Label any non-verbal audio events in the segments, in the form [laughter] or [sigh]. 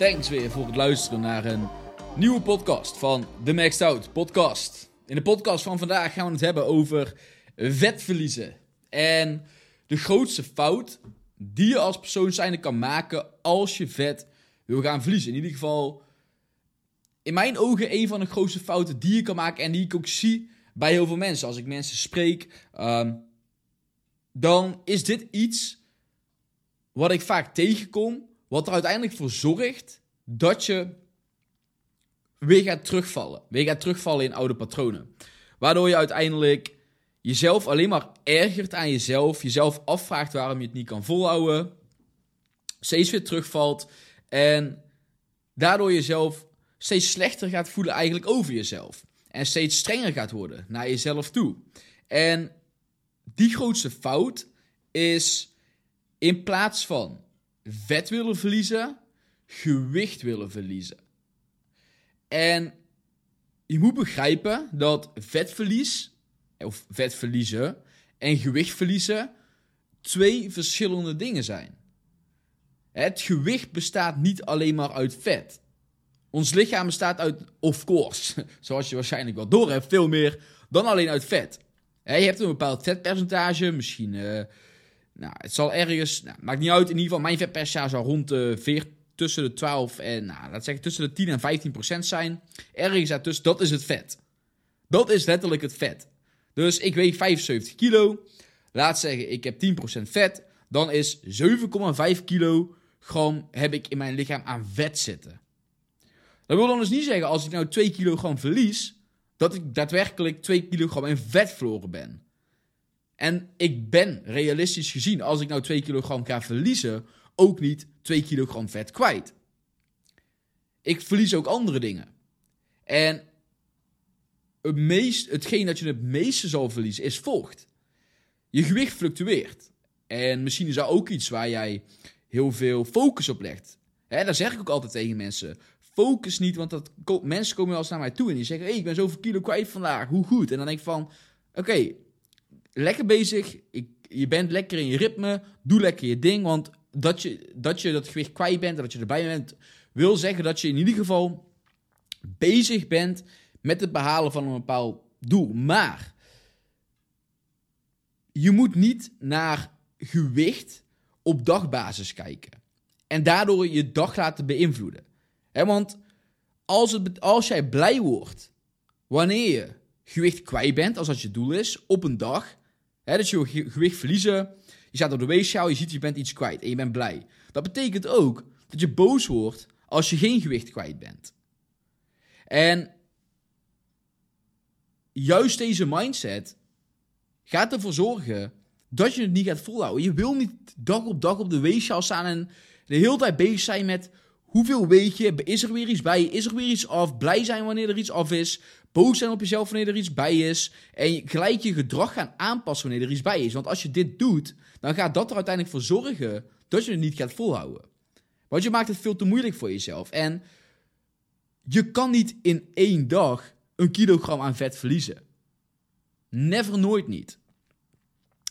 Thanks weer voor het luisteren naar een nieuwe podcast van The Maxed Out Podcast. In de podcast van vandaag gaan we het hebben over vet verliezen. En de grootste fout die je als persoon zijnde kan maken als je vet wil gaan verliezen. In ieder geval, in mijn ogen, een van de grootste fouten die je kan maken en die ik ook zie bij heel veel mensen. Als ik mensen spreek, ehm, dan is dit iets wat ik vaak tegenkom wat er uiteindelijk voor zorgt dat je weer gaat terugvallen. Weer gaat terugvallen in oude patronen. Waardoor je uiteindelijk jezelf alleen maar ergert aan jezelf. Jezelf afvraagt waarom je het niet kan volhouden. Steeds weer terugvalt. En daardoor jezelf steeds slechter gaat voelen eigenlijk over jezelf. En steeds strenger gaat worden naar jezelf toe. En die grootste fout is in plaats van vet willen verliezen, gewicht willen verliezen. En je moet begrijpen dat vetverlies, of vet verliezen, en gewicht verliezen twee verschillende dingen zijn. Het gewicht bestaat niet alleen maar uit vet. Ons lichaam bestaat uit, of course, [laughs] zoals je waarschijnlijk wel door hebt, veel meer dan alleen uit vet. Je hebt een bepaald vetpercentage, misschien uh, nou, het zal ergens, nou, maakt niet uit, in ieder geval mijn vetpercentage zal rond de 4, tussen de 12 en, nou, laat zeggen tussen de 10 en 15 procent zijn. Ergens daartussen, dat is het vet. Dat is letterlijk het vet. Dus ik weeg 75 kilo, laat zeggen ik heb 10% vet, dan is 7,5 kilogram heb ik in mijn lichaam aan vet zitten. Dat wil dan dus niet zeggen als ik nou 2 kilogram verlies, dat ik daadwerkelijk 2 kilogram in vet verloren ben. En ik ben realistisch gezien, als ik nou 2 kilogram ga verliezen, ook niet 2 kilogram vet kwijt. Ik verlies ook andere dingen. En het meest, hetgeen dat je het meeste zal verliezen is vocht. Je gewicht fluctueert. En misschien is dat ook iets waar jij heel veel focus op legt. Hè, daar zeg ik ook altijd tegen mensen. Focus niet, want dat, mensen komen wel eens naar mij toe en die zeggen: hey, ik ben zoveel kilo kwijt vandaag, hoe goed? En dan denk ik van: oké, lekker bezig. Ik, je bent lekker in je ritme. Doe lekker je ding. Want dat je, dat je dat gewicht kwijt bent en dat je erbij bent, wil zeggen dat je in ieder geval bezig bent met het behalen van een bepaald doel. Maar je moet niet naar gewicht op dagbasis kijken. En daardoor je dag laten beïnvloeden. want als, het, als jij blij wordt wanneer je gewicht kwijt bent, als dat je doel is, op een dag, Dus je gewicht verliezen. Je staat op de weegschaal, je ziet je bent iets kwijt en je bent blij. Dat betekent ook dat je boos wordt als je geen gewicht kwijt bent. En juist deze mindset gaat ervoor zorgen dat je het niet gaat volhouden. Je wil niet dag op dag op de weegschaal staan en de hele tijd bezig zijn met hoeveel weeg je, is er weer iets bij, is er weer iets af, blij zijn wanneer er iets af is, boos zijn op jezelf wanneer er iets bij is. En gelijk je gedrag gaan aanpassen wanneer er iets bij is. Want als je dit doet, dan gaat dat er uiteindelijk voor zorgen dat je het niet gaat volhouden. Want je maakt het veel te moeilijk voor jezelf. En je kan niet in één dag een kilogram aan vet verliezen. Never, nooit niet.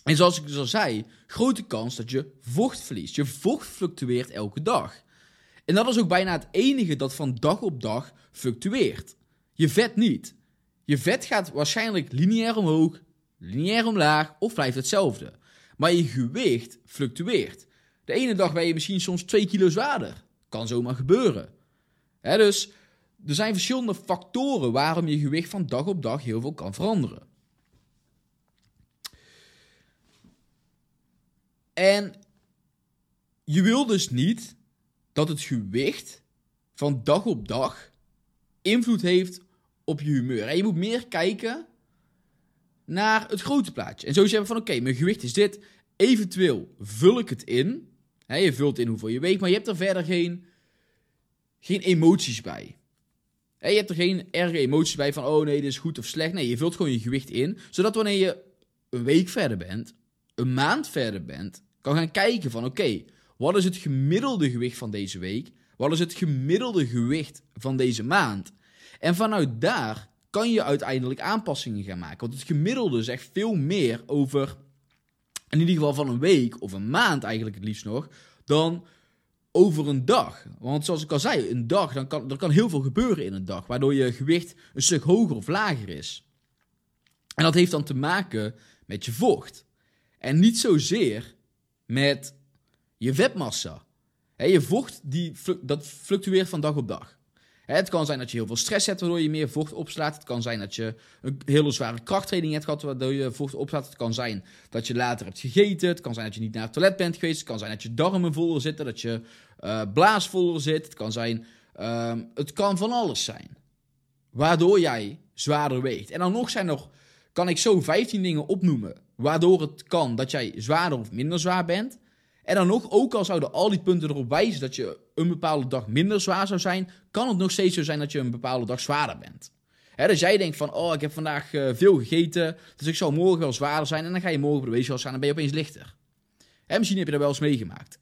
En zoals ik dus al zei, grote kans dat je vocht verliest. Je vocht fluctueert elke dag. En dat is ook bijna het enige dat van dag op dag fluctueert. Je vet niet. Je vet gaat waarschijnlijk lineair omhoog, lineair omlaag of blijft hetzelfde. Maar je gewicht fluctueert. De ene dag ben je misschien soms 2 kilo zwaarder. Kan zomaar gebeuren. dus er zijn verschillende factoren waarom je gewicht van dag op dag heel veel kan veranderen. En je wil dus niet dat het gewicht van dag op dag invloed heeft op je humeur. En je moet meer kijken naar het grote plaatje. En zo zeggen van oké, mijn gewicht is dit. Eventueel vul ik het in. je vult in hoeveel je weegt, maar je hebt er verder geen, geen emoties bij. je hebt er geen erge emoties bij van oh nee, dit is goed of slecht. Nee, je vult gewoon je gewicht in. Zodat wanneer je een week verder bent, een maand verder bent, kan gaan kijken van oké, wat is het gemiddelde gewicht van deze week? Wat is het gemiddelde gewicht van deze maand? En vanuit daar kan je uiteindelijk aanpassingen gaan maken. Want het gemiddelde zegt veel meer over, in ieder geval van een week of een maand eigenlijk het liefst nog, dan over een dag. Want zoals ik al zei, een dag, dan kan, er kan heel veel gebeuren in een dag, waardoor je gewicht een stuk hoger of lager is. En dat heeft dan te maken met je vocht. En niet zozeer met je vetmassa. je vocht die, dat fluctueert van dag op dag. Het kan zijn dat je heel veel stress hebt, waardoor je meer vocht opslaat. Het kan zijn dat je een hele zware krachttraining hebt gehad, waardoor je vocht opslaat. Het kan zijn dat je later hebt gegeten. Het kan zijn dat je niet naar het toilet bent geweest. Het kan zijn dat je darmen voller zitten, dat je uh, blaas voller zit. Het kan zijn, uh, het kan van alles zijn. Waardoor jij zwaarder weegt. En dan nog zijn er, kan ik zo 15 dingen opnoemen, waardoor het kan dat jij zwaarder of minder zwaar bent. En dan nog, ook al zouden al die punten erop wijzen dat je een bepaalde dag minder zwaar zou zijn, kan het nog steeds zo zijn dat je een bepaalde dag zwaarder bent. He, dus jij denkt van, oh, ik heb vandaag uh, veel gegeten, dus ik zal morgen wel zwaarder zijn. En dan ga je morgen bij de weegschaal staan en ben je opeens lichter. He, misschien heb je dat wel eens meegemaakt.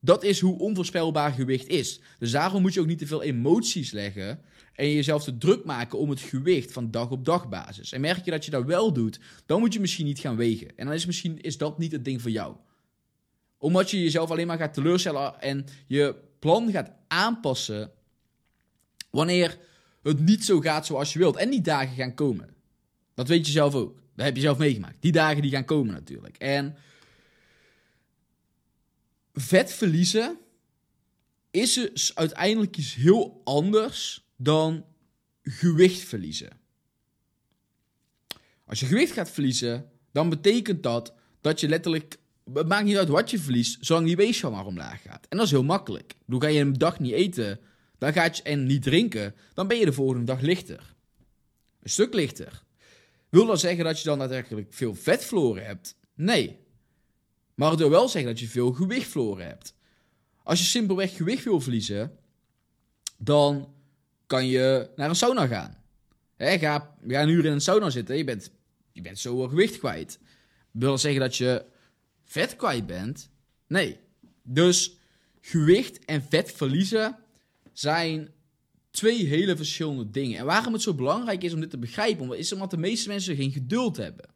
Dat is hoe onvoorspelbaar gewicht is. Dus daarom moet je ook niet te veel emoties leggen en jezelf te druk maken om het gewicht van dag op dag basis. En merk je dat je dat wel doet, dan moet je misschien niet gaan wegen. En dan is misschien is dat niet het ding voor jou omdat je jezelf alleen maar gaat teleurstellen en je plan gaat aanpassen wanneer het niet zo gaat zoals je wilt. En die dagen gaan komen. Dat weet je zelf ook. Dat heb je zelf meegemaakt. Die dagen die gaan komen natuurlijk. En vet verliezen is dus uiteindelijk iets heel anders dan gewicht verliezen. Als je gewicht gaat verliezen, dan betekent dat dat je letterlijk het maakt niet uit wat je verliest, zolang die weegschaal maar omlaag gaat. En dat is heel makkelijk. Doe ga je een dag niet eten dan gaat je, en niet drinken, dan ben je de volgende dag lichter. Een stuk lichter. Wil dat zeggen dat je dan daadwerkelijk veel vet verloren hebt? Nee. Maar het wil wel zeggen dat je veel gewicht verloren hebt. Als je simpelweg gewicht wil verliezen, dan kan je naar een sauna gaan. He, ga, een uur in een sauna zitten, je bent, je bent zo gewicht kwijt. Wil dat zeggen dat je vet kwijt bent. Nee. Dus gewicht en vet verliezen zijn twee hele verschillende dingen. En waarom het zo belangrijk is om dit te begrijpen, is omdat de meeste mensen geen geduld hebben.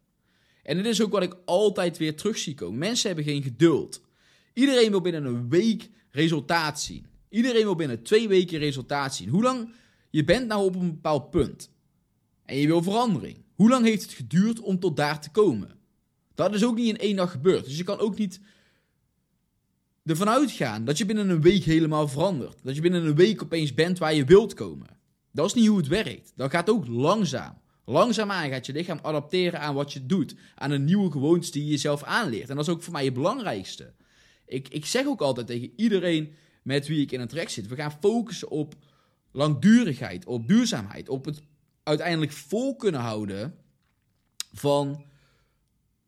En dit is ook wat ik altijd weer terug zie komen. Mensen hebben geen geduld. Iedereen wil binnen een week resultaat zien. Iedereen wil binnen twee weken resultaat zien. Hoe lang je bent nou op een bepaald punt en je wil verandering. Hoe lang heeft het geduurd om tot daar te komen? Dat is ook niet in één dag gebeurd. Dus je kan ook niet ervan uitgaan dat je binnen een week helemaal verandert. Dat je binnen een week opeens bent waar je wilt komen. Dat is niet hoe het werkt. Dat gaat ook langzaam. Langzaamaan gaat je lichaam adapteren aan wat je doet. Aan een nieuwe gewoontes die je jezelf aanleert. En dat is ook voor mij het belangrijkste. Ik, ik zeg ook altijd tegen iedereen met wie ik in een trek zit. We gaan focussen op langdurigheid, op duurzaamheid. Op het uiteindelijk vol kunnen houden van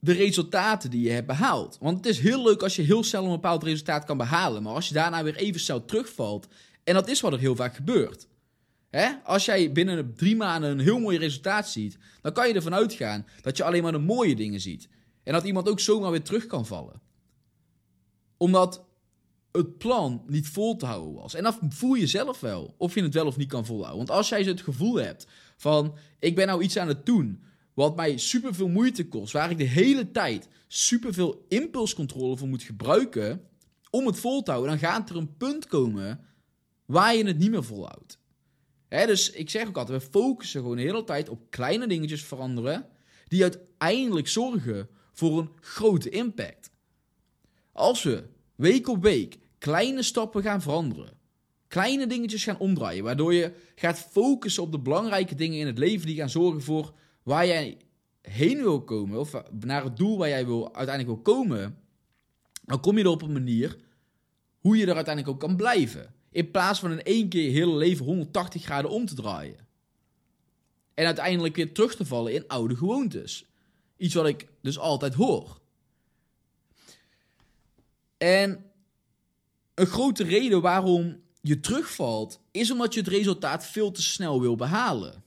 de resultaten die je hebt behaald. Want het is heel leuk als je heel snel een bepaald resultaat kan behalen. Maar als je daarna weer even snel terugvalt. En dat is wat er heel vaak gebeurt. Hè? Als jij binnen drie maanden een heel mooi resultaat ziet. Dan kan je ervan uitgaan dat je alleen maar de mooie dingen ziet. En dat iemand ook zomaar weer terug kan vallen. Omdat het plan niet vol te houden was. En dan voel je zelf wel of je het wel of niet kan volhouden. Want als jij het gevoel hebt van ik ben nou iets aan het doen wat mij super veel moeite kost, waar ik de hele tijd super veel impulscontrole voor moet gebruiken om het vol te houden, dan gaat er een punt komen waar je het niet meer volhoudt. Hè, dus ik zeg ook altijd, we focussen gewoon de hele tijd op kleine dingetjes veranderen, die uiteindelijk zorgen voor een grote impact. Als we week op week kleine stappen gaan veranderen, kleine dingetjes gaan omdraaien, waardoor je gaat focussen op de belangrijke dingen in het leven die gaan zorgen voor waar jij heen wil komen, of naar het doel waar jij wil, uiteindelijk wil komen, dan kom je er op een manier hoe je er uiteindelijk ook kan blijven. In plaats van in één keer je hele leven 180 graden om te draaien. En uiteindelijk weer terug te vallen in oude gewoontes. Iets wat ik dus altijd hoor. En een grote reden waarom je terugvalt, is omdat je het resultaat veel te snel wil behalen.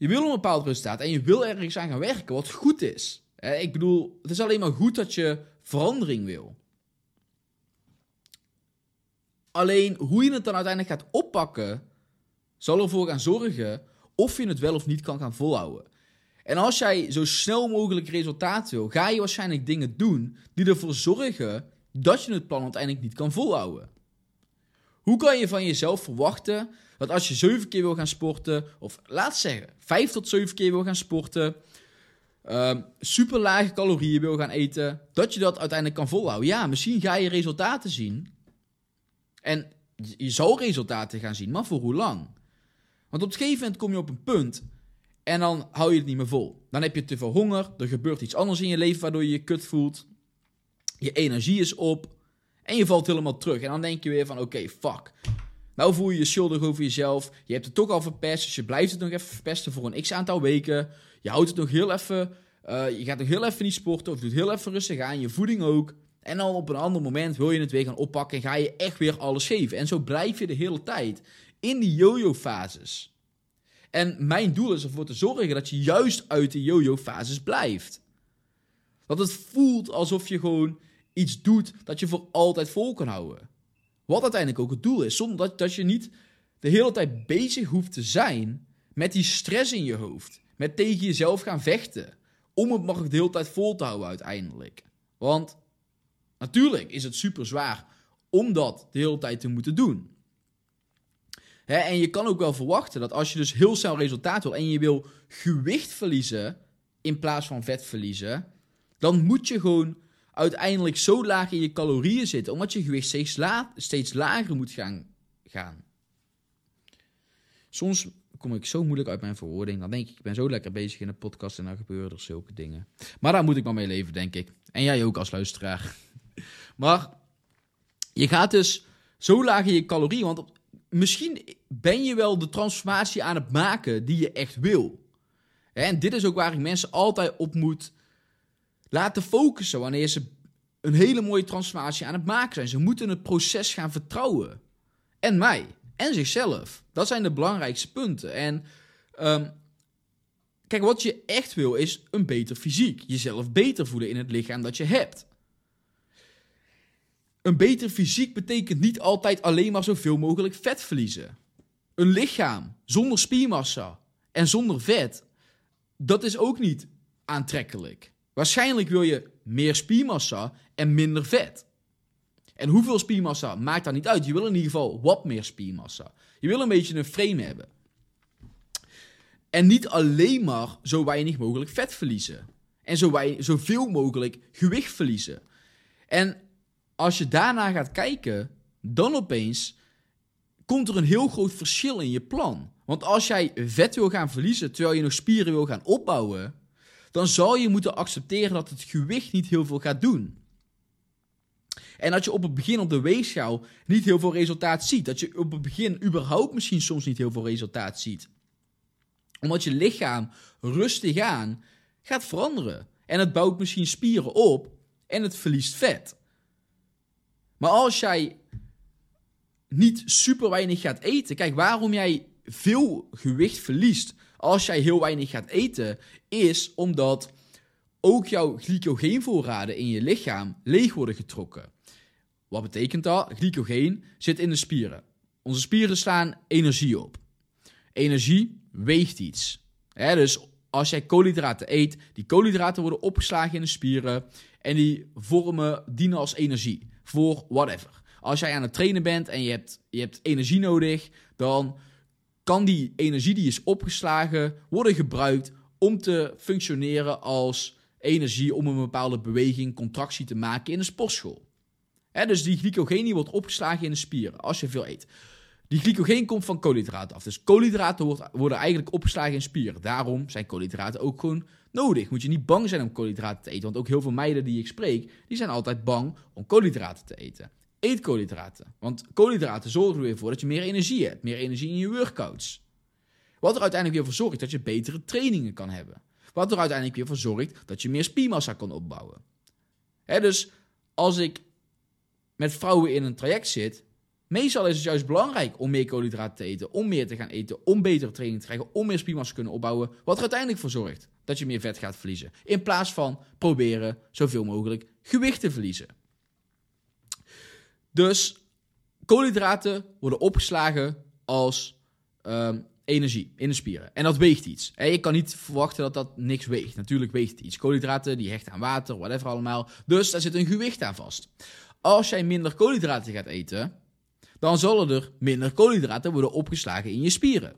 Je wil een bepaald resultaat en je wil ergens aan gaan werken wat goed is. Ik bedoel, het is alleen maar goed dat je verandering wil. Alleen hoe je het dan uiteindelijk gaat oppakken, zal ervoor gaan zorgen of je het wel of niet kan gaan volhouden. En als jij zo snel mogelijk resultaat wil, ga je waarschijnlijk dingen doen die ervoor zorgen dat je het plan uiteindelijk niet kan volhouden. Hoe kan je van jezelf verwachten dat als je 7 keer wil gaan sporten, of laat zeggen 5 tot 7 keer wil gaan sporten, uh, super lage calorieën wil gaan eten, dat je dat uiteindelijk kan volhouden? Ja, misschien ga je resultaten zien. En je zal resultaten gaan zien, maar voor hoe lang? Want op een gegeven moment kom je op een punt en dan hou je het niet meer vol. Dan heb je te veel honger, er gebeurt iets anders in je leven waardoor je je kut voelt. Je energie is op en je valt helemaal terug. En dan denk je weer van oké, fuck. Nou voel je je schuldig over jezelf. Je hebt het toch al verpest, dus je blijft het nog even verpesten voor een x aantal weken. Je houdt het nog heel even, uh, je gaat nog heel even niet sporten of doet heel even rustig aan. Je voeding ook. En dan op een ander moment wil je het weer gaan oppakken en ga je echt weer alles geven. En zo blijf je de hele tijd in die yo-yo-fases. En mijn doel is ervoor te zorgen dat je juist uit de yo-yo-fases blijft. Dat het voelt alsof je gewoon iets doet dat je voor altijd vol kan houden. Wat uiteindelijk ook het doel is. Zonder dat, dat je niet de hele tijd bezig hoeft te zijn met die stress in je hoofd. Met tegen jezelf gaan vechten. Om het maar de hele tijd vol te houden uiteindelijk. Want natuurlijk is het super zwaar om dat de hele tijd te moeten doen en je kan ook wel verwachten dat als je dus heel snel resultaat wil en je wil gewicht verliezen in plaats van vet verliezen, dan moet je gewoon uiteindelijk zo laag in je calorieën zitten, omdat je gewicht steeds, steeds lager moet gaan, gaan. Soms kom ik zo moeilijk uit mijn verwoording. Dan denk ik, ik ben zo lekker bezig in de podcast en dan gebeuren er zulke dingen. Maar daar moet ik maar mee leven, denk ik. En jij ook als luisteraar. [laughs] Maar je gaat dus zo laag in je calorieën, want misschien ben je wel de transformatie aan het maken die je echt wil. En dit is ook waar ik mensen altijd op moet laten focussen wanneer ze een hele mooie transformatie aan het maken zijn. Ze moeten het proces gaan vertrouwen. En mij. En zichzelf. Dat zijn de belangrijkste punten. En um, kijk, wat je echt wil is een beter fysiek. Jezelf beter voelen in het lichaam dat je hebt. Een beter fysiek betekent niet altijd alleen maar zoveel mogelijk vet verliezen. Een lichaam zonder spiermassa en zonder vet, dat is ook niet aantrekkelijk. Waarschijnlijk wil je meer spiermassa en minder vet. En hoeveel spiermassa maakt daar niet uit. Je wil in ieder geval wat meer spiermassa. Je wil een beetje een frame hebben. En niet alleen maar zo weinig mogelijk vet verliezen. En zo weinig, zoveel mogelijk gewicht verliezen. En als je daarna gaat kijken, dan opeens komt er een heel groot verschil in je plan. Want als jij vet wil gaan verliezen terwijl je nog spieren wil gaan opbouwen, dan zal je moeten accepteren dat het gewicht niet heel veel gaat doen. En dat je op het begin op de weegschaal niet heel veel resultaat ziet. Dat je op het begin überhaupt misschien soms niet heel veel resultaat ziet. Omdat je lichaam rustig aan gaat veranderen. En het bouwt misschien spieren op en het verliest vet. Maar als jij niet super weinig gaat eten, kijk waarom jij veel gewicht verliest als jij heel weinig gaat eten, is omdat ook jouw glycogeenvoorraden in je lichaam leeg worden getrokken. Wat betekent dat? Glycogeen zit in de spieren. Onze spieren slaan energie op. Energie weegt iets. dus als jij koolhydraten eet, die koolhydraten worden opgeslagen in de spieren en die vormen, dienen als energie voor whatever. Als jij aan het trainen bent en je hebt, je hebt energie nodig, dan kan die energie die is opgeslagen worden gebruikt om te functioneren als energie om een bepaalde beweging, contractie te maken in een sportschool. dus die glycogeen wordt opgeslagen in de spieren als je veel eet. Die glycogeen komt van koolhydraten af. Dus koolhydraten worden eigenlijk opgeslagen in spieren. Daarom zijn koolhydraten ook gewoon nodig. Moet je niet bang zijn om koolhydraten te eten. Want ook heel veel meiden die ik spreek, die zijn altijd bang om koolhydraten te eten. Eet koolhydraten. Want koolhydraten zorgen er weer voor dat je meer energie hebt. Meer energie in je workouts. Wat er uiteindelijk weer voor zorgt dat je betere trainingen kan hebben. Wat er uiteindelijk weer voor zorgt dat je meer spiermassa kan opbouwen. Dus als ik met vrouwen in een traject zit, meestal is het juist belangrijk om meer koolhydraten te eten, om meer te gaan eten, om betere training te krijgen, om meer spiermassa te kunnen opbouwen. Wat er uiteindelijk voor zorgt dat je meer vet gaat verliezen. In plaats van proberen zoveel mogelijk gewicht te verliezen. Dus koolhydraten worden opgeslagen als um, energie in de spieren. En dat weegt iets. Je kan niet verwachten dat dat niks weegt. Natuurlijk weegt het iets. Koolhydraten die hechten aan water, whatever allemaal. Dus daar zit een gewicht aan vast. Als jij minder koolhydraten gaat eten, dan zullen er minder koolhydraten worden opgeslagen in je spieren.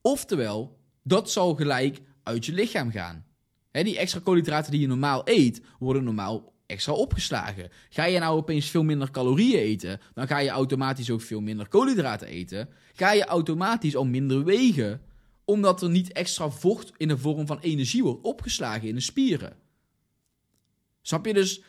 Oftewel, dat zal gelijk uit je lichaam gaan. die extra koolhydraten die je normaal eet, worden normaal extra opgeslagen. Ga je nou opeens veel minder calorieën eten, dan ga je automatisch ook veel minder koolhydraten eten. Ga je automatisch al minder wegen, omdat er niet extra vocht in de vorm van energie wordt opgeslagen in de spieren. Snap je dus?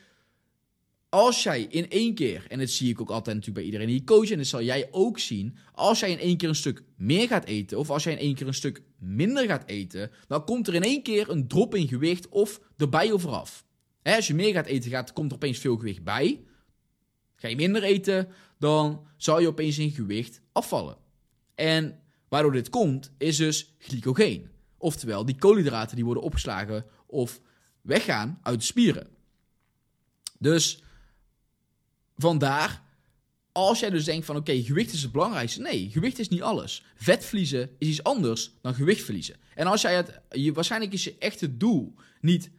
Als jij in één keer, en dat zie ik ook altijd natuurlijk bij iedereen die coach, en dat zal jij ook zien, als jij in één keer een stuk meer gaat eten, of als jij in één keer een stuk minder gaat eten, dan komt er in één keer een drop in gewicht of erbij of eraf als je meer gaat eten, gaat, komt er opeens veel gewicht bij. Ga je minder eten, dan zal je opeens in gewicht afvallen. En waardoor dit komt, is dus glycogeen. Oftewel, die koolhydraten die worden opgeslagen of weggaan uit de spieren. Dus vandaar, als jij dus denkt van oké, gewicht is het belangrijkste. Nee, gewicht is niet alles. Vet verliezen is iets anders dan gewicht verliezen. En als jij het, je, waarschijnlijk is je echte doel niet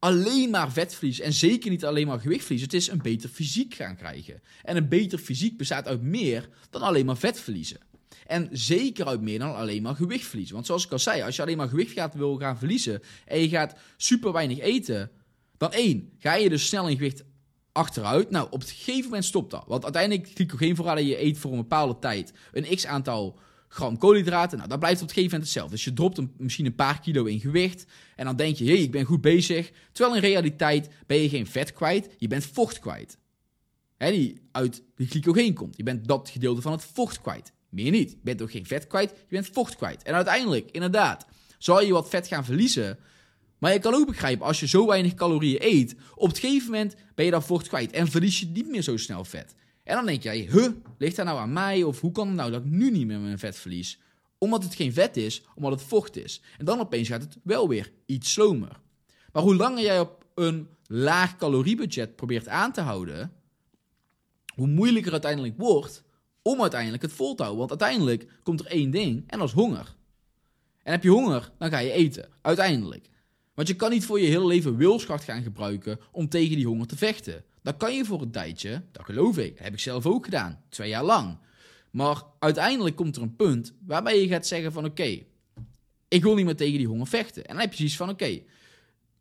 alleen maar vet en zeker niet alleen maar gewicht verliezen. Het is een beter fysiek gaan krijgen. En een beter fysiek bestaat uit meer dan alleen maar vet verliezen. En zeker uit meer dan alleen maar gewicht verliezen. Want zoals ik al zei, als je alleen maar gewicht gaat, wil gaan verliezen en je gaat super weinig eten, dan één, ga je dus snel in gewicht achteruit. Nou, op een gegeven moment stopt dat. Want uiteindelijk, glycogeenvoorraden je eet voor een bepaalde tijd een x aantal gram koolhydraten. Nou, dat blijft op het gegeven moment hetzelfde. Dus je dropt misschien een paar kilo in gewicht. En dan denk je, hé, hey, ik ben goed bezig. Terwijl in realiteit ben je geen vet kwijt, je bent vocht kwijt. Hè, die uit de glycogeen komt. Je bent dat gedeelte van het vocht kwijt. Meer niet. Je bent ook geen vet kwijt, je bent vocht kwijt. En uiteindelijk, inderdaad, zal je wat vet gaan verliezen. Maar je kan ook begrijpen, als je zo weinig calorieën eet, op het gegeven moment ben je dan vocht kwijt en verlies je niet meer zo snel vet. En dan denk jij, huh, ligt dat nou aan mij? Of hoe kan het nou dat ik nu niet meer mijn vet verlies? Omdat het geen vet is, omdat het vocht is. En dan opeens gaat het wel weer iets slomer. Maar hoe langer jij op een laag caloriebudget probeert aan te houden, hoe moeilijker het uiteindelijk wordt om uiteindelijk het vol te houden. Want uiteindelijk komt er één ding en dat is honger. En heb je honger, dan ga je eten. Uiteindelijk. Want je kan niet voor je hele leven wilskracht gaan gebruiken om tegen die honger te vechten. Dat kan je voor een tijdje, dat geloof ik. Heb ik zelf ook gedaan, twee jaar lang. Maar uiteindelijk komt er een punt waarbij je gaat zeggen van oké, ik wil niet meer tegen die honger vechten. En dan heb je zoiets van oké,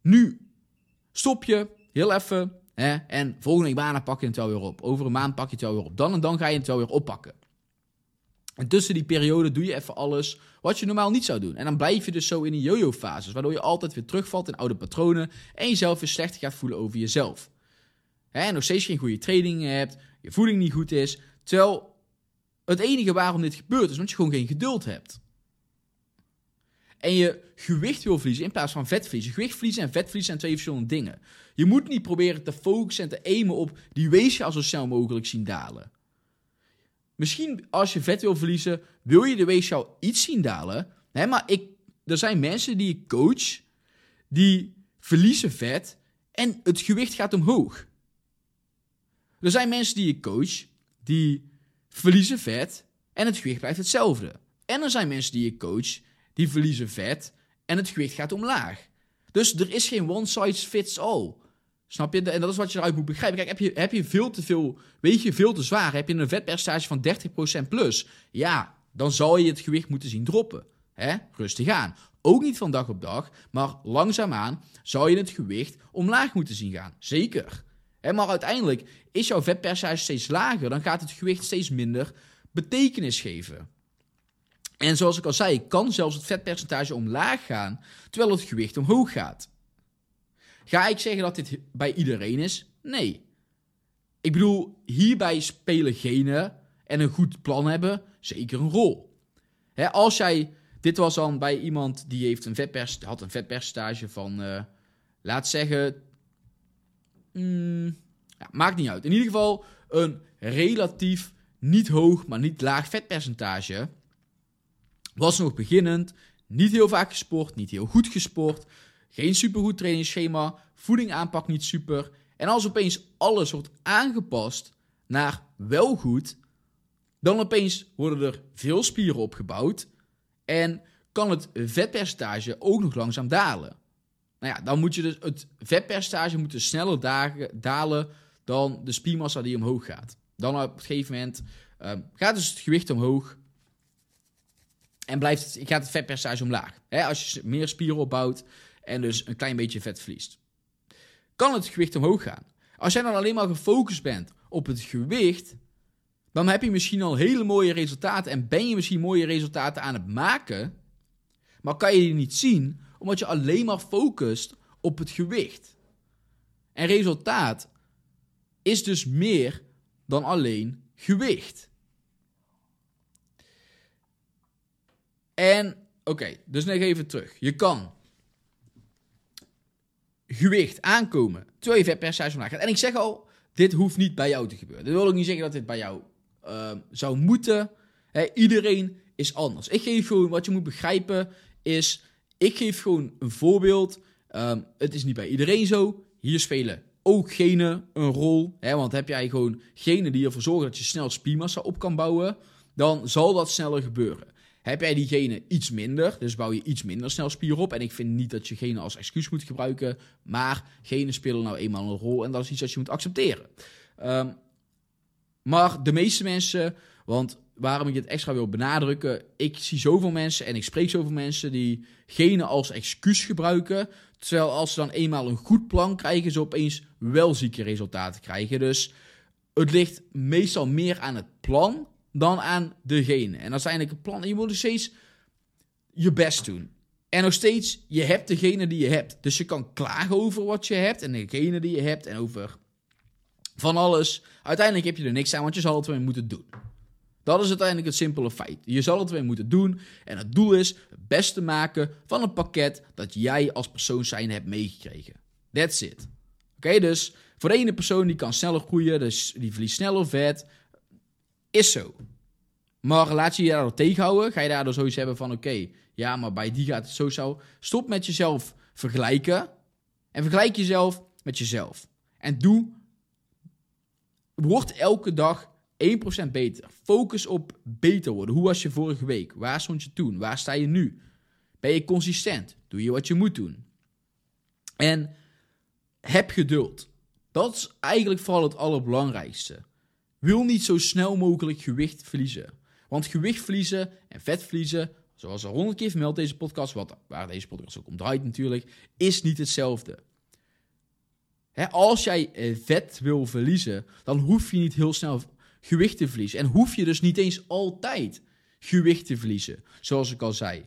nu stop je heel even hè, en volgende maandag pak je het wel weer op. Over een maand pak je het wel weer op. Dan en dan ga je het wel weer oppakken. En tussen die periode doe je even alles wat je normaal niet zou doen. En dan blijf je dus zo in die yo-yo-fases, waardoor je altijd weer terugvalt in oude patronen en jezelf weer slechter gaat voelen over jezelf. Hè, nog steeds geen goede training hebt, je voeding niet goed is. Terwijl het enige waarom dit gebeurt is omdat je gewoon geen geduld hebt. En je gewicht wil verliezen in plaats van vet verliezen. Gewicht verliezen en vet verliezen zijn twee verschillende dingen. Je moet niet proberen te focussen en te aimen op die weegschaal zo snel mogelijk zien dalen. Misschien als je vet wil verliezen, wil je de weegschaal iets zien dalen. Hè, maar ik, er zijn mensen die ik coach, die verliezen vet en het gewicht gaat omhoog. Er zijn mensen die ik coach, die verliezen vet en het gewicht blijft hetzelfde. En er zijn mensen die ik coach, die verliezen vet en het gewicht gaat omlaag. Dus er is geen one size fits all. Snap je? En dat is wat je eruit moet begrijpen. Kijk, heb je, heb je veel te veel, weet je veel te zwaar, heb je een vetpercentage van 30% plus, ja, dan zal je het gewicht moeten zien droppen. Rustig aan. Ook niet van dag op dag, maar langzaamaan zou je het gewicht omlaag moeten zien gaan. Zeker. Maar uiteindelijk is jouw vetpercentage steeds lager, dan gaat het gewicht steeds minder betekenis geven. En zoals ik al zei, kan zelfs het vetpercentage omlaag gaan, terwijl het gewicht omhoog gaat. Ga ik zeggen dat dit bij iedereen is? Nee. Ik bedoel, hierbij spelen genen en een goed plan hebben zeker een rol. als jij, dit was dan bij iemand die heeft een vetpers, had een vetpercentage van, uh, laat zeggen, mm, maakt niet uit. In ieder geval een relatief niet hoog, maar niet laag vetpercentage. Was nog beginnend, niet heel vaak gesport, niet heel goed gesport, geen supergoed trainingsschema, voeding aanpak niet super. En als opeens alles wordt aangepast naar wel goed, dan opeens worden er veel spieren opgebouwd en kan het vetpercentage ook nog langzaam dalen. Nou ja, dan moet je dus het vetpercentage moeten sneller dalen dan de spiermassa die omhoog gaat. Dan op een gegeven moment um, gaat dus het gewicht omhoog en blijft het, gaat het vetpercentage omlaag. als je meer spieren opbouwt en dus een klein beetje vet verliest. Kan het gewicht omhoog gaan. Als jij dan alleen maar gefocust bent op het gewicht, dan heb je misschien al hele mooie resultaten en ben je misschien mooie resultaten aan het maken, maar kan je die niet zien omdat je alleen maar focust op het gewicht. En resultaat is dus meer dan alleen gewicht. En oké, dus nog even terug. Je kan gewicht aankomen terwijl je vetpercentage omlaag gaat. En ik zeg al, dit hoeft niet bij jou te gebeuren. Dat wil ook niet zeggen dat dit bij jou uh, zou moeten. iedereen is anders. Ik geef gewoon, wat je moet begrijpen is, ik geef gewoon een voorbeeld. Um, het is niet bij iedereen zo. Hier spelen ook genen een rol. Hè, want heb jij gewoon genen die ervoor zorgen dat je snel spiermassa op kan bouwen, dan zal dat sneller gebeuren. Heb jij die genen iets minder, dus bouw je iets minder snel spier op. En ik vind niet dat je genen als excuus moet gebruiken, maar genen spelen nou eenmaal een rol en dat is iets dat je moet accepteren. Um, maar de meeste mensen, want waarom ik het extra wil benadrukken, ik zie zoveel mensen en ik spreek zoveel mensen die genen als excuus gebruiken. Terwijl als ze dan eenmaal een goed plan krijgen, ze opeens wel zieke resultaten krijgen. Dus het ligt meestal meer aan het plan dan aan de genen. En dat is een plan. je moet nog steeds je best doen. En nog steeds, je hebt degene die je hebt. Dus je kan klagen over wat je hebt en degene die je hebt en over van alles. Uiteindelijk heb je er niks aan, want je zal het weer moeten doen. Dat is uiteindelijk het simpele feit. Je zal het weer moeten doen. En het doel is het beste maken van een pakket dat jij als persoon zijn hebt meegekregen. That's it. Oké, dus voor de ene persoon die kan sneller groeien, dus die verliest sneller vet. Is zo. Maar laat je je daardoor tegenhouden. Ga je daardoor zoiets hebben van: oké, ja, maar bij die gaat het zo zo. Stop met jezelf vergelijken. En vergelijk jezelf met jezelf. En doe Word elke dag 1% beter. Focus op beter worden. Hoe was je vorige week? Waar stond je toen? Waar sta je nu? Ben je consistent? Doe je wat je moet doen? En heb geduld. Dat is eigenlijk vooral het allerbelangrijkste. Wil niet zo snel mogelijk gewicht verliezen. Want gewicht verliezen en vet verliezen, zoals al honderd keer vermeld deze podcast, wat, waar deze podcast ook om draait natuurlijk, is niet hetzelfde als jij eh, vet wil verliezen, dan hoef je niet heel snel gewicht te verliezen. En hoef je dus niet eens altijd gewicht te verliezen, zoals ik al zei.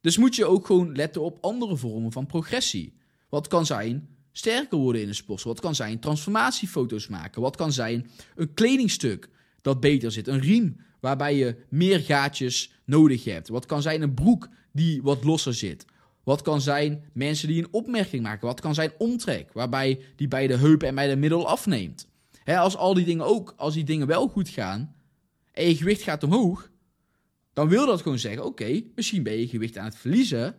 Dus moet je ook gewoon letten op andere vormen van progressie. Wat kan zijn sterker worden in de sport? Wat kan zijn transformatiefoto's maken? Wat kan zijn een kledingstuk dat beter zit? Een riem waarbij je meer gaatjes nodig hebt? Wat kan zijn een broek die wat losser zit? Wat kan zijn mensen die een opmerking maken? Wat kan zijn omtrek, waarbij die bij de heup en bij de middel afneemt? Als al die dingen ook, als die dingen wel goed gaan en je gewicht gaat omhoog, dan wil dat gewoon zeggen: oké, misschien ben je gewicht aan het verliezen,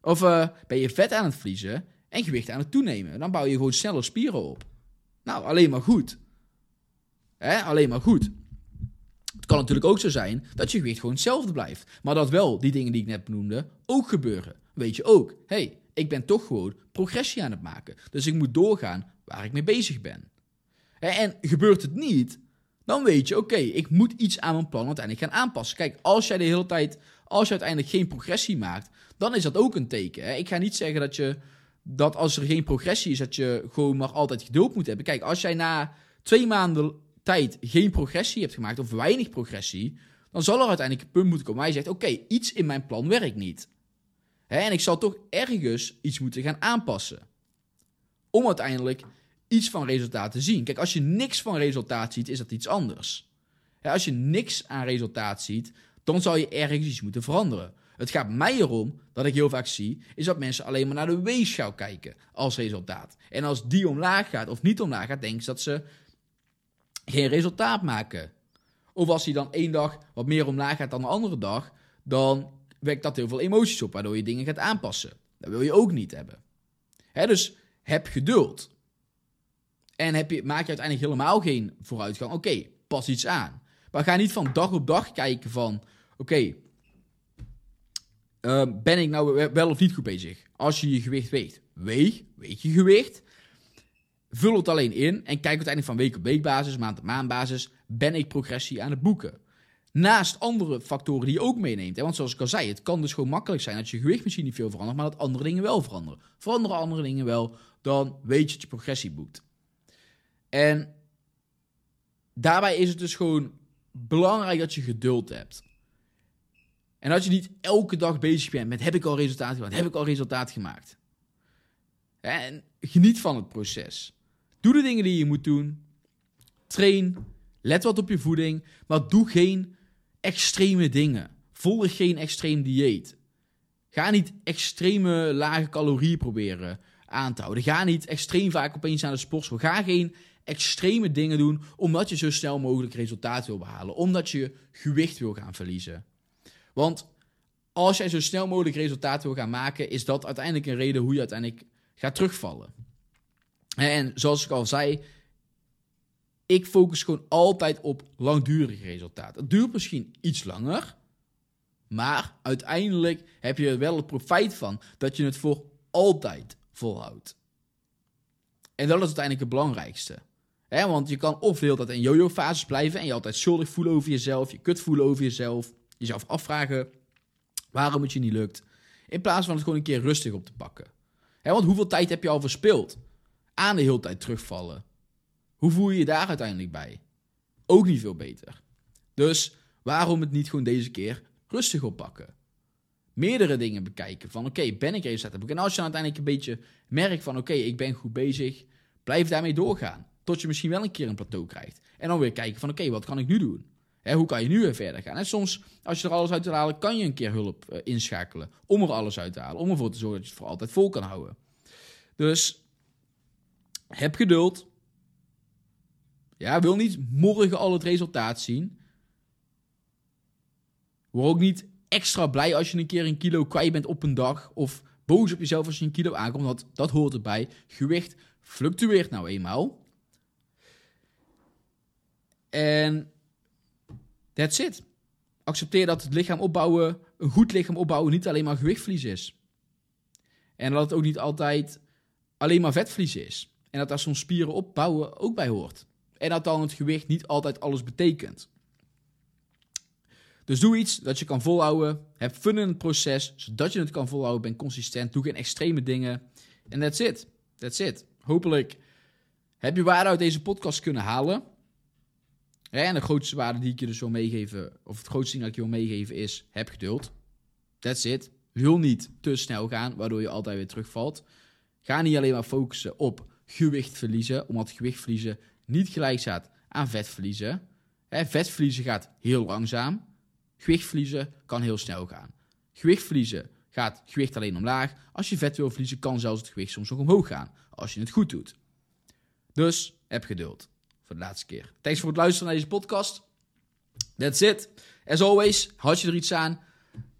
of uh, ben je vet aan het verliezen en gewicht aan het toenemen. Dan bouw je gewoon sneller spieren op. Nou, alleen maar goed. alleen maar goed. Het kan natuurlijk ook zo zijn dat je gewicht gewoon hetzelfde blijft. Maar dat wel die dingen die ik net benoemde ook gebeuren weet je ook, hey, ik ben toch gewoon progressie aan het maken. Dus ik moet doorgaan waar ik mee bezig ben. En gebeurt het niet, dan weet je, oké, ik moet iets aan mijn plan uiteindelijk gaan aanpassen. Kijk, als jij de hele tijd, als je uiteindelijk geen progressie maakt, dan is dat ook een teken. Ik ga niet zeggen dat je, dat als er geen progressie is, dat je gewoon maar altijd geduld moet hebben. Kijk, als jij na twee maanden tijd geen progressie hebt gemaakt, of weinig progressie, dan zal er uiteindelijk een punt moeten komen waar je zegt: Oké, iets in mijn plan werkt niet. Hè, en ik zal toch ergens iets moeten gaan aanpassen. Om uiteindelijk iets van resultaat te zien. Kijk, als je niks van resultaat ziet, is dat iets anders. Als je niks aan resultaat ziet, dan zal je ergens iets moeten veranderen. Het gaat mij erom dat ik heel vaak zie, is dat mensen alleen maar naar de weegschaal kijken als resultaat. En als die omlaag gaat of niet omlaag gaat, denken ze dat ze geen resultaat maken. Of als hij dan één dag wat meer omlaag gaat dan de andere dag, dan wekt dat heel veel emoties op, waardoor je dingen gaat aanpassen. Dat wil je ook niet hebben. Hè, dus heb geduld. En heb je, maak je uiteindelijk helemaal geen vooruitgang. Oké, pas iets aan. Maar ga niet van dag op dag kijken van... Oké, ehm, ben ik nou wel of niet goed bezig? Als je je gewicht weegt, weeg, weeg je gewicht. Vul het alleen in en kijk uiteindelijk van week op weekbasis, maand op maandbasis, ben ik progressie aan het boeken. Naast andere factoren die je ook meeneemt. Hè? Want zoals ik al zei, het kan dus gewoon makkelijk zijn dat je gewicht misschien niet veel verandert, maar dat andere dingen wel veranderen. Veranderen andere dingen wel, dan weet je dat je progressie boekt. En daarbij is het dus gewoon belangrijk dat je geduld hebt. En dat je niet elke dag bezig bent met heb ik al resultaat gemaakt, heb ik al resultaat gemaakt. En geniet van het proces. Doe de dingen die je moet doen. Train. Let wat op je voeding. Maar doe geen extreme dingen. Volg geen extreem dieet. Ga niet extreme lage calorieën proberen aan te houden. Ga niet extreem vaak opeens aan de sportschool. Ga geen extreme dingen doen omdat je zo snel mogelijk resultaat wil behalen. Omdat je gewicht wil gaan verliezen. Want als jij zo snel mogelijk resultaat wil gaan maken, is dat uiteindelijk een reden hoe je uiteindelijk gaat terugvallen. En zoals ik al zei, ik focus gewoon altijd op langdurig resultaat. Het duurt misschien iets langer, maar uiteindelijk heb je er wel het profijt van dat je het voor altijd volhoudt. En dat is uiteindelijk het belangrijkste. Want je kan of de hele tijd in yo-yo-fases blijven en je altijd schuldig voelen over jezelf, je kut voelen over jezelf, jezelf afvragen waarom het je niet lukt, in plaats van het gewoon een keer rustig op te pakken. want hoeveel tijd heb je al verspeeld aan de hele tijd terugvallen? Hoe voel je je daar uiteindelijk bij? Ook niet veel beter. Dus waarom het niet gewoon deze keer rustig oppakken? Meerdere dingen bekijken van oké, ben ik boeken? En als je uiteindelijk een beetje merkt van oké, ik ben goed bezig, blijf daarmee doorgaan. Tot je misschien wel een keer een plateau krijgt. En dan weer kijken van oké, wat kan ik nu doen? hoe kan je nu weer verder gaan? En soms, als je er alles uit wil halen, kan je een keer hulp uh, inschakelen. Om er alles uit te halen. Om ervoor te zorgen dat je het voor altijd vol kan houden. Dus heb geduld. Ja, wil niet morgen al het resultaat zien. Word ook niet extra blij als je een keer een kilo kwijt bent op een dag. Of boos op jezelf als je een kilo aankomt. Want dat hoort erbij. Gewicht fluctueert nou eenmaal. En that's it. Accepteer dat het lichaam opbouwen, een goed lichaam opbouwen, niet alleen maar gewichtverlies is. En dat het ook niet altijd alleen maar vetverlies is. En dat daar soms spieren opbouwen ook bij hoort. En dat dan het gewicht niet altijd alles betekent. Dus doe iets dat je kan volhouden. Heb fun in het proces, zodat je het kan volhouden. Ben consistent. Doe geen extreme dingen. En that's it. That's it. Hopelijk heb je waarde uit deze podcast kunnen halen. En de grootste waarde die ik je dus wil meegeven, of het grootste ding dat ik je wil meegeven is, heb geduld. That's it. Wil niet te snel gaan, waardoor je altijd weer terugvalt. Ga niet alleen maar focussen op gewicht verliezen, omdat gewicht verliezen niet gelijk staat aan vet verliezen. vet verliezen gaat heel langzaam. Gewicht verliezen kan heel snel gaan. Gewicht verliezen gaat gewicht alleen omlaag. Als je vet wil verliezen, kan zelfs het gewicht soms nog omhoog gaan. Als je het goed doet. Dus heb geduld. Voor laatste keer. Thanks voor het luisteren naar deze podcast. That's it. As always, had je er iets aan?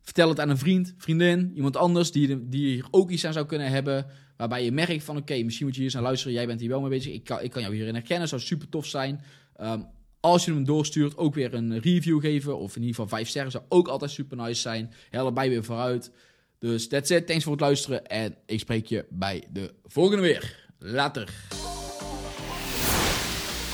Vertel het aan een vriend, vriendin, iemand anders die, die hier ook iets aan zou kunnen hebben. Waarbij je merkt van oké, misschien moet je hier eens naar luisteren. Jij bent hier wel mee bezig. Ik kan, ik kan jou hierin herkennen. Zou super tof zijn. Um, als je hem doorstuurt, ook weer een review geven. Of in ieder geval 5 sterren zou ook altijd super nice zijn. Help bij weer vooruit. Dus that's it. Thanks voor het luisteren. En ik spreek je bij de volgende weer. Later.